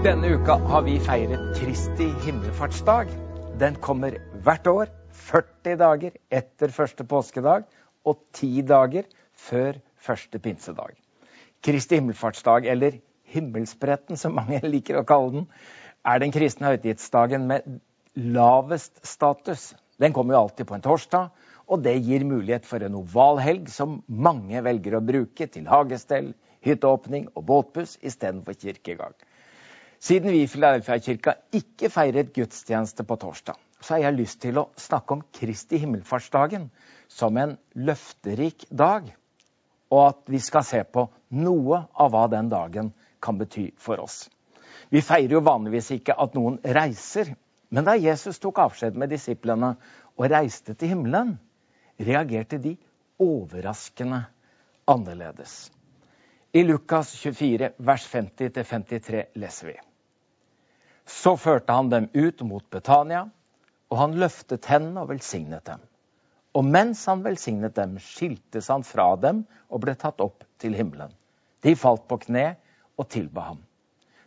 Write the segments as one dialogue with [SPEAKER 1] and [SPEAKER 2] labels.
[SPEAKER 1] Denne uka har vi feiret Kristi himmelfartsdag. Den kommer hvert år, 40 dager etter første påskedag og 10 dager før første pinsedag. Kristi himmelfartsdag, eller himmelspretten som mange liker å kalle den, er den kristne høytidsdagen med lavest status. Den kommer jo alltid på en torsdag, og det gir mulighet for en oval helg som mange velger å bruke til hagestell, hytteåpning og båtbuss istedenfor kirkegang. Siden vi i Filadelfia-kirka ikke feiret gudstjeneste på torsdag, så har jeg lyst til å snakke om Kristi himmelfartsdagen som en løfterik dag. Og at vi skal se på noe av hva den dagen kan bety for oss. Vi feirer jo vanligvis ikke at noen reiser, men da Jesus tok avskjed med disiplene og reiste til himmelen, reagerte de overraskende annerledes. I Lukas 24, vers 50-53 leser vi. Så førte han dem ut mot Betania, og han løftet hendene og velsignet dem. Og mens han velsignet dem, skiltes han fra dem og ble tatt opp til himmelen. De falt på kne og tilba ham.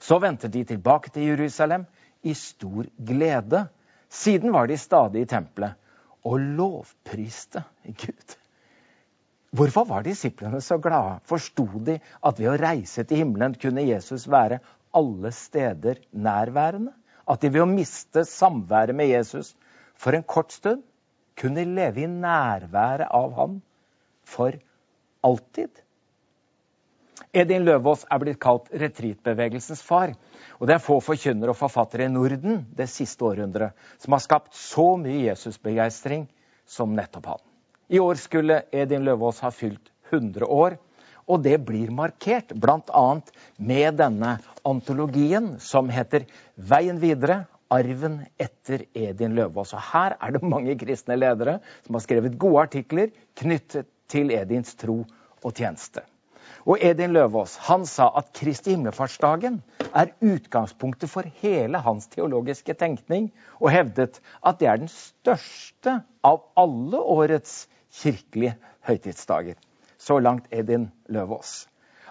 [SPEAKER 1] Så vendte de tilbake til Jerusalem i stor glede. Siden var de stadig i tempelet og lovpriste Gud. Hvorfor var disiplene så glade? Forsto de at ved å reise til himmelen kunne Jesus være alle steder nærværende? At de ved å miste samværet med Jesus for en kort stund kunne leve i nærværet av ham for alltid? Edin Løvaas er blitt kalt retreatbevegelsens far. Og det er få forkynnere og forfattere i Norden det siste århundret som har skapt så mye Jesusbegeistring som nettopp han. I år skulle Edin Løvaas ha fylt 100 år. Og det blir markert bl.a. med denne antologien som heter 'Veien videre arven etter Edin Løvaas'. Og her er det mange kristne ledere som har skrevet gode artikler knyttet til Edins tro og tjeneste. Og Edin Løvaas han sa at Kristi himmelfartsdagen er utgangspunktet for hele hans teologiske tenkning, og hevdet at det er den største av alle årets kirkelige høytidsdager. Så langt Edin Løvaas.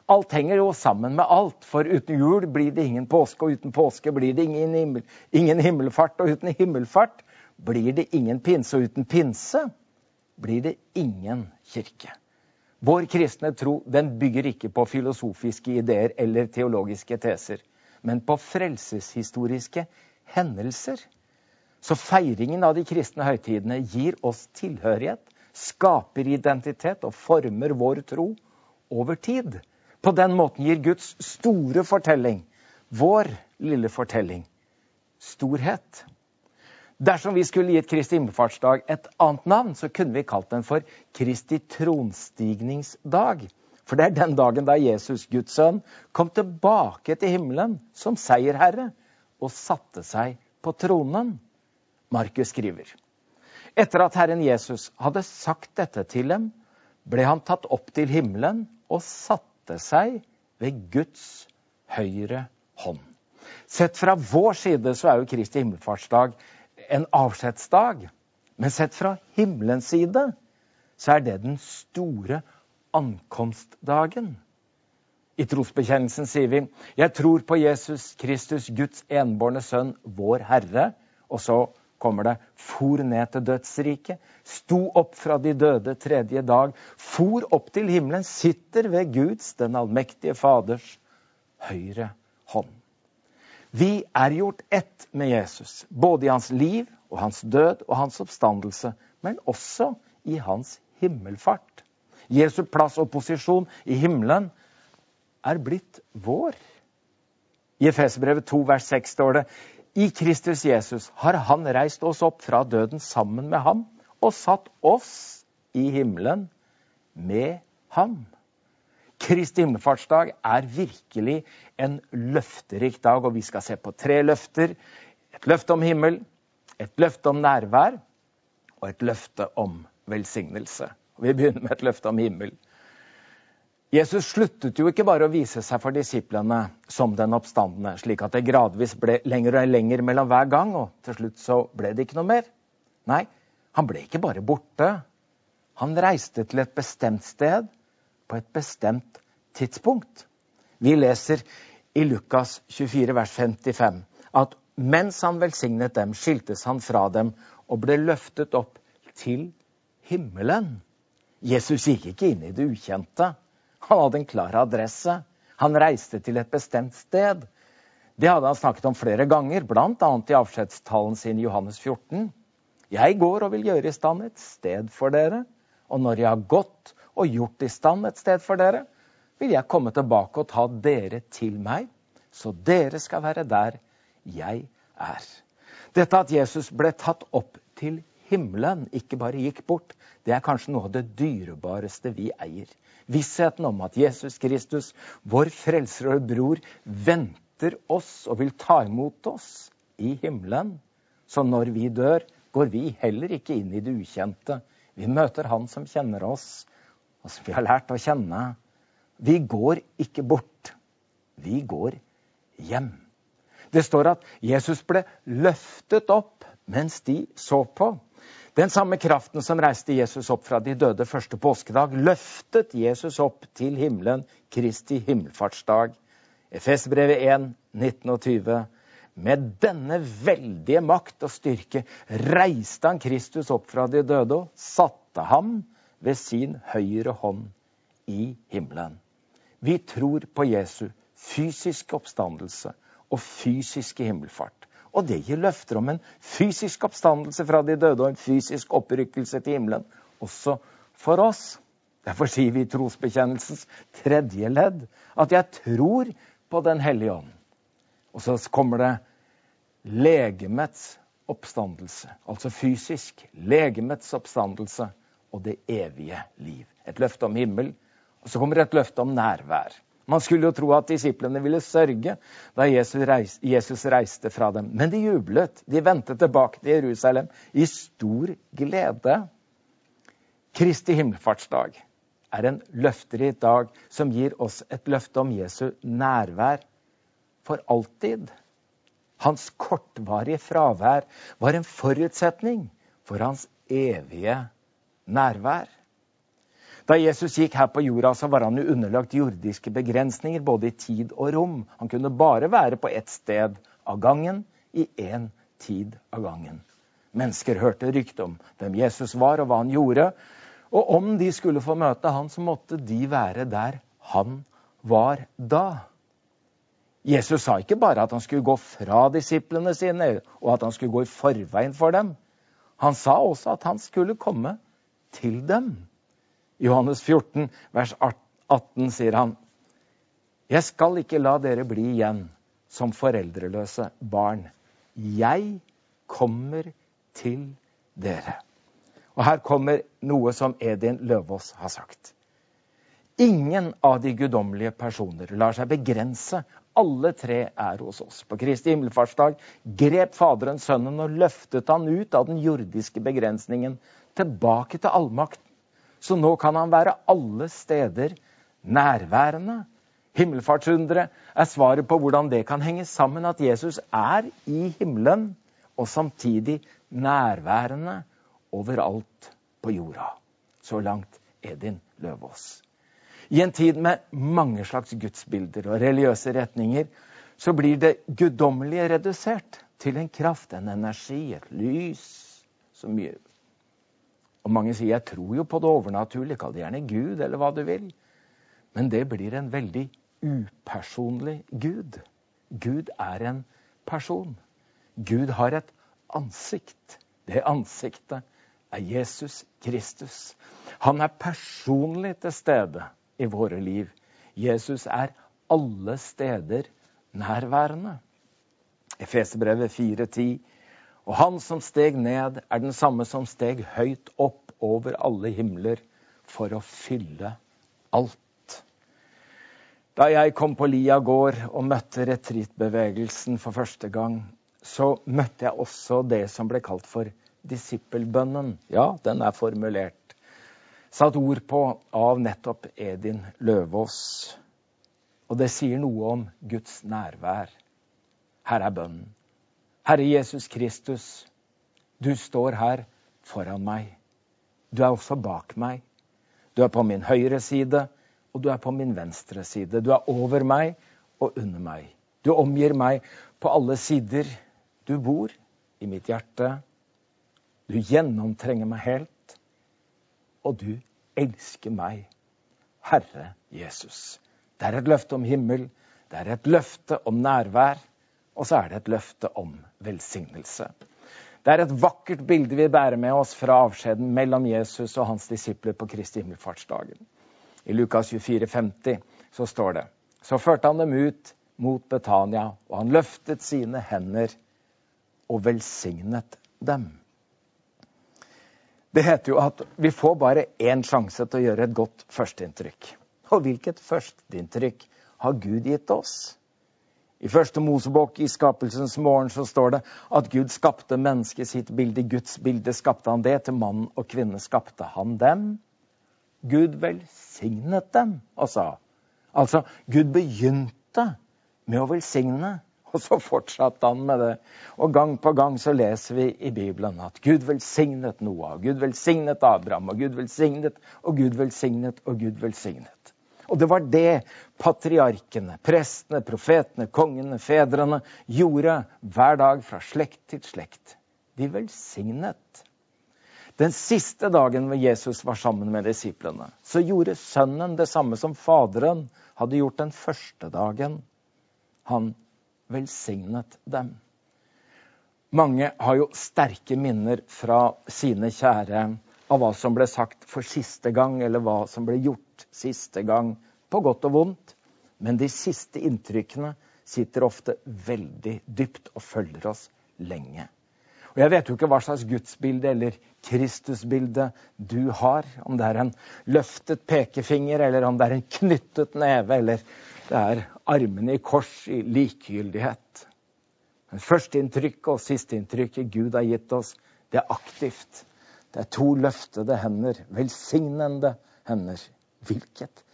[SPEAKER 1] Alt henger jo sammen med alt, for uten jul blir det ingen påske, og uten påske blir det ingen, himmel, ingen himmelfart, og uten himmelfart blir det ingen pinse, og uten pinse blir det ingen kirke. Vår kristne tro den bygger ikke på filosofiske ideer eller teologiske teser, men på frelseshistoriske hendelser. Så feiringen av de kristne høytidene gir oss tilhørighet, skaper identitet og former vår tro over tid. På den måten gir Guds store fortelling, vår lille fortelling, storhet. Dersom vi skulle gitt Kristi himmelfartsdag et annet navn, så kunne vi kalt den for Kristi tronstigningsdag. For det er den dagen da Jesus, Guds sønn, kom tilbake til himmelen som seierherre og satte seg på tronen. Markus skriver. Etter at Herren Jesus hadde sagt dette til dem, ble han tatt opp til himmelen og satte seg ved Guds høyre hånd. Sett fra vår side så er jo Kristi himmelfartsdag en avskjedsdag. Men sett fra himmelens side så er det den store ankomstdagen. I trosbekjennelsen sier vi jeg tror på Jesus Kristus, Guds enbårne sønn, vår Herre. Og så kommer det for ned til dødsriket, sto opp fra de døde tredje dag, for opp til himmelen, sitter ved Guds, den allmektige Faders, høyre hånd. Vi er gjort ett med Jesus, både i hans liv og hans død og hans oppstandelse, men også i hans himmelfart. Jesu plass og posisjon i himmelen er blitt vår. I Efesbrevet 2 vers 6 står det i Kristus Jesus har han reist oss opp fra døden sammen med ham og satt oss i himmelen med ham. Kristi himmelfartsdag er virkelig en løfterik dag, og vi skal se på tre løfter. Et løfte om himmel, et løfte om nærvær og et løfte om velsignelse. Vi begynner med et løfte om himmel. Jesus sluttet jo ikke bare å vise seg for disiplene som den oppstandende, slik at det gradvis ble lenger og lenger mellom hver gang, og til slutt så ble det ikke noe mer. Nei, han ble ikke bare borte. Han reiste til et bestemt sted på et bestemt tidspunkt. Vi leser i Lukas 24, vers 55, at mens han velsignet dem, skiltes han fra dem og ble løftet opp til himmelen. Jesus gikk ikke inn i det ukjente. Han hadde en klar adresse. Han reiste til et bestemt sted. Det hadde han snakket om flere ganger, bl.a. i avskjedstalen sin i Johannes 14. Jeg går og vil gjøre i stand et sted for dere. Og når jeg har gått og gjort i stand et sted for dere, vil jeg komme tilbake og ta dere til meg, så dere skal være der jeg er. Dette at Jesus ble tatt opp til himmelen, ikke bare gikk bort, det er kanskje noe av det dyrebareste vi eier. Vissheten om at Jesus Kristus, vår frelser og bror, venter oss og vil ta imot oss i himmelen. Så når vi dør, går vi heller ikke inn i det ukjente. Vi møter Han som kjenner oss, og som vi har lært å kjenne. Vi går ikke bort. Vi går hjem. Det står at Jesus ble løftet opp mens de så på. Den samme kraften som reiste Jesus opp fra de døde første påskedag, løftet Jesus opp til himmelen Kristi himmelfartsdag. Efesbrevet 1, 19 og 20. Med denne veldige makt og styrke reiste han Kristus opp fra de døde og satte ham ved sin høyre hånd i himmelen. Vi tror på Jesu fysiske oppstandelse og fysiske himmelfart. Og det gir løfter om en fysisk oppstandelse fra de døde og en fysisk opprykkelse til himmelen, også for oss. Derfor sier vi i trosbekjennelsens tredje ledd at jeg tror på Den hellige ånd. Og så kommer det legemets oppstandelse, altså fysisk. Legemets oppstandelse og det evige liv. Et løfte om himmel og så kommer et løfte om nærvær. Man skulle jo tro at disiplene ville sørge da Jesus reiste fra dem. Men de jublet. De vendte tilbake til Jerusalem i stor glede. Kristi himmelfartsdag er en løfterik dag som gir oss et løfte om Jesu nærvær for alltid. Hans kortvarige fravær var en forutsetning for hans evige nærvær. Da Jesus gikk her på jorda, så var han jo underlagt jordiske begrensninger både i tid og rom. Han kunne bare være på ett sted av gangen i én tid av gangen. Mennesker hørte rykte om hvem Jesus var og hva han gjorde. Og om de skulle få møte han, så måtte de være der han var da. Jesus sa ikke bare at han skulle gå fra disiplene sine, og at han skulle gå i forveien for dem. Han sa også at han skulle komme til dem. Johannes 14, vers 18 sier han Jeg skal ikke la dere bli igjen som foreldreløse barn. Jeg kommer til dere. Og her kommer noe som Edin Løvaas har sagt. Ingen av de guddommelige personer lar seg begrense. Alle tre er hos oss. På Kristi himmelfartsdag grep Faderen Sønnen og løftet han ut av den jordiske begrensningen tilbake til allmakt så nå kan han være alle steder nærværende. Himmelfartsunderet er svaret på hvordan det kan henge sammen at Jesus er i himmelen og samtidig nærværende overalt på jorda. Så langt Edin Løvaas. I en tid med mange slags gudsbilder og religiøse retninger så blir det guddommelige redusert til en kraft, en energi, et lys. Mye og mange sier 'jeg tror jo på det overnaturlige', kall det gjerne Gud eller hva du vil. Men det blir en veldig upersonlig Gud. Gud er en person. Gud har et ansikt. Det ansiktet er Jesus Kristus. Han er personlig til stede i våre liv. Jesus er alle steder nærværende. Efeserbrevet 4.10 og han som steg ned, er den samme som steg høyt opp over alle himler for å fylle alt. Da jeg kom på Lia gård og møtte retreatbevegelsen for første gang, så møtte jeg også det som ble kalt for disippelbønnen. Ja, den er formulert. Satt ord på av nettopp Edin Løvaas. Og det sier noe om Guds nærvær. Her er bønnen. Herre Jesus Kristus, du står her foran meg. Du er også bak meg. Du er på min høyre side, og du er på min venstre side. Du er over meg, og under meg. Du omgir meg på alle sider. Du bor i mitt hjerte. Du gjennomtrenger meg helt. Og du elsker meg, Herre Jesus. Det er et løfte om himmel, det er et løfte om nærvær, og så er det et løfte om velsignelse. Det er et vakkert bilde vi bærer med oss fra avskjeden mellom Jesus og hans disipler på Kristi himmelfartsdagen. I Lukas 24, 50 så står det Så førte han dem ut mot Betania, og han løftet sine hender og velsignet dem. Det heter jo at vi får bare én sjanse til å gjøre et godt førsteinntrykk. Og hvilket førsteinntrykk har Gud gitt oss? I første Mosebok i skapelsens morgen så står det at Gud skapte mennesket sitt bilde. I Guds bilde skapte han det. Til mann og kvinne skapte han dem. Gud velsignet dem og sa. Altså, Gud begynte med å velsigne. Og så fortsatte han med det. Og gang på gang så leser vi i Bibelen at Gud velsignet Noah, Gud velsignet Abraham, og Gud velsignet, og Gud velsignet, og Gud velsignet. Og det var det patriarkene, prestene, profetene, kongene, fedrene gjorde hver dag fra slekt til slekt. De velsignet. Den siste dagen hvor Jesus var sammen med disiplene, så gjorde sønnen det samme som faderen hadde gjort den første dagen. Han velsignet dem. Mange har jo sterke minner fra sine kjære av hva som ble sagt for siste gang, eller hva som ble gjort siste gang, på godt og vondt. Men de siste inntrykkene sitter ofte veldig dypt og følger oss lenge. Og Jeg vet jo ikke hva slags gudsbilde eller Kristusbilde du har. Om det er en løftet pekefinger, eller om det er en knyttet neve, eller det er armene i kors i likegyldighet. Men Førsteinntrykket og sisteinntrykket Gud har gitt oss, det er aktivt. Det er to løftede hender, velsignende hender. Hvilket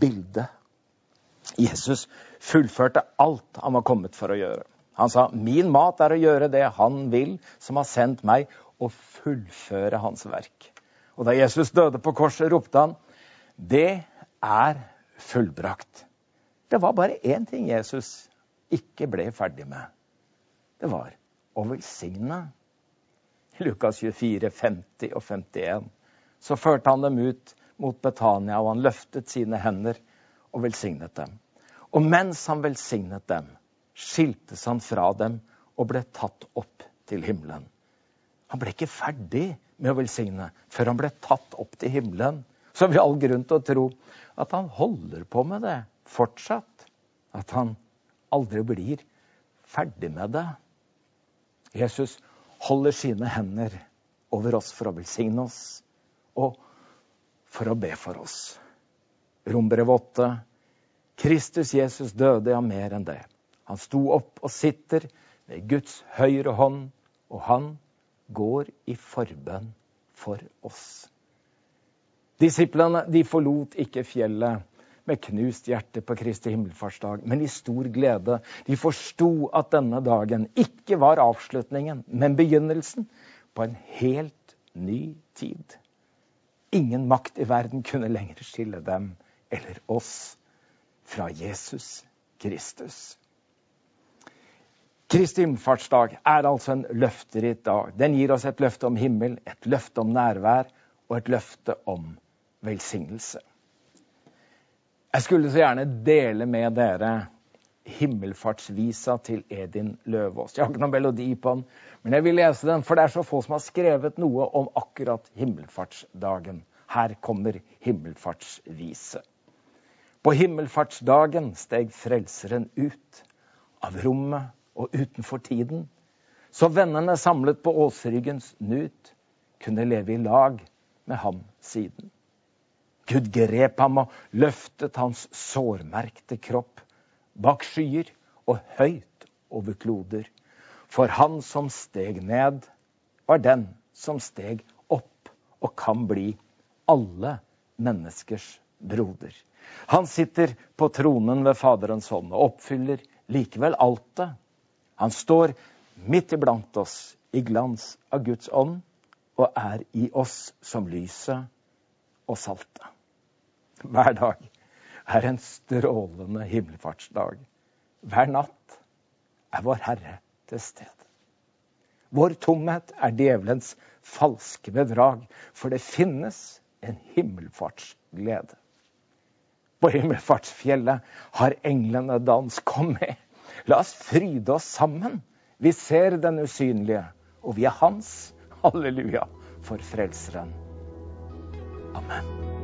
[SPEAKER 1] bilde! Jesus fullførte alt han var kommet for å gjøre. Han sa, 'Min mat er å gjøre det Han vil, som har sendt meg, og fullføre Hans verk'. Og da Jesus døde på korset, ropte han, 'Det er fullbrakt'. Det var bare én ting Jesus ikke ble ferdig med. Det var å velsigne. I Lukas 24, 50 og 51 så førte han dem ut mot Betania, og han løftet sine hender og velsignet dem. Og mens han velsignet dem, skiltes han fra dem og ble tatt opp til himmelen. Han ble ikke ferdig med å velsigne før han ble tatt opp til himmelen. Så har vi all grunn til å tro at han holder på med det fortsatt. At han aldri blir ferdig med det. Jesus holder sine hender over oss for å velsigne oss og for å be for oss. Rombrev 8. Kristus Jesus døde av mer enn det. Han sto opp og sitter ved Guds høyre hånd, og han går i forbønn for oss. Disiplene de forlot ikke fjellet med knust hjerte på Kristi himmelfartsdag, men i stor glede. De forsto at denne dagen ikke var avslutningen, men begynnelsen på en helt ny tid. Ingen makt i verden kunne lenger skille dem eller oss fra Jesus Kristus. Kristi innfartsdag er altså en løfterik dag. Den gir oss et løfte om himmel, et løfte om nærvær og et løfte om velsignelse. Jeg skulle så gjerne dele med dere himmelfartsvisa til Edin Løvaas. Jeg har ikke noen melodi på den, men jeg vil lese den, for det er så få som har skrevet noe om akkurat himmelfartsdagen. Her kommer himmelfartsvise. På himmelfartsdagen steg Frelseren ut av rommet og utenfor tiden, så vennene samlet på åsryggens nut kunne leve i lag med ham siden. Gud grep ham og løftet hans sårmerkte kropp bak skyer og høyt over kloder. For han som steg ned, var den som steg opp og kan bli alle menneskers broder. Han sitter på tronen ved Faderens hånd og oppfyller likevel alt det. Han står midt iblant oss i glans av Guds ånd og er i oss som lyset og saltet hver dag er en strålende himmelfartsdag. hver natt er vår Herre til stede. Vår tomhet er djevelens falske bedrag, for det finnes en himmelfartsglede. På himmelfartsfjellet har englene dans. Kom med, la oss fryde oss sammen. Vi ser den usynlige, og vi er hans. Halleluja for Frelseren. Amen.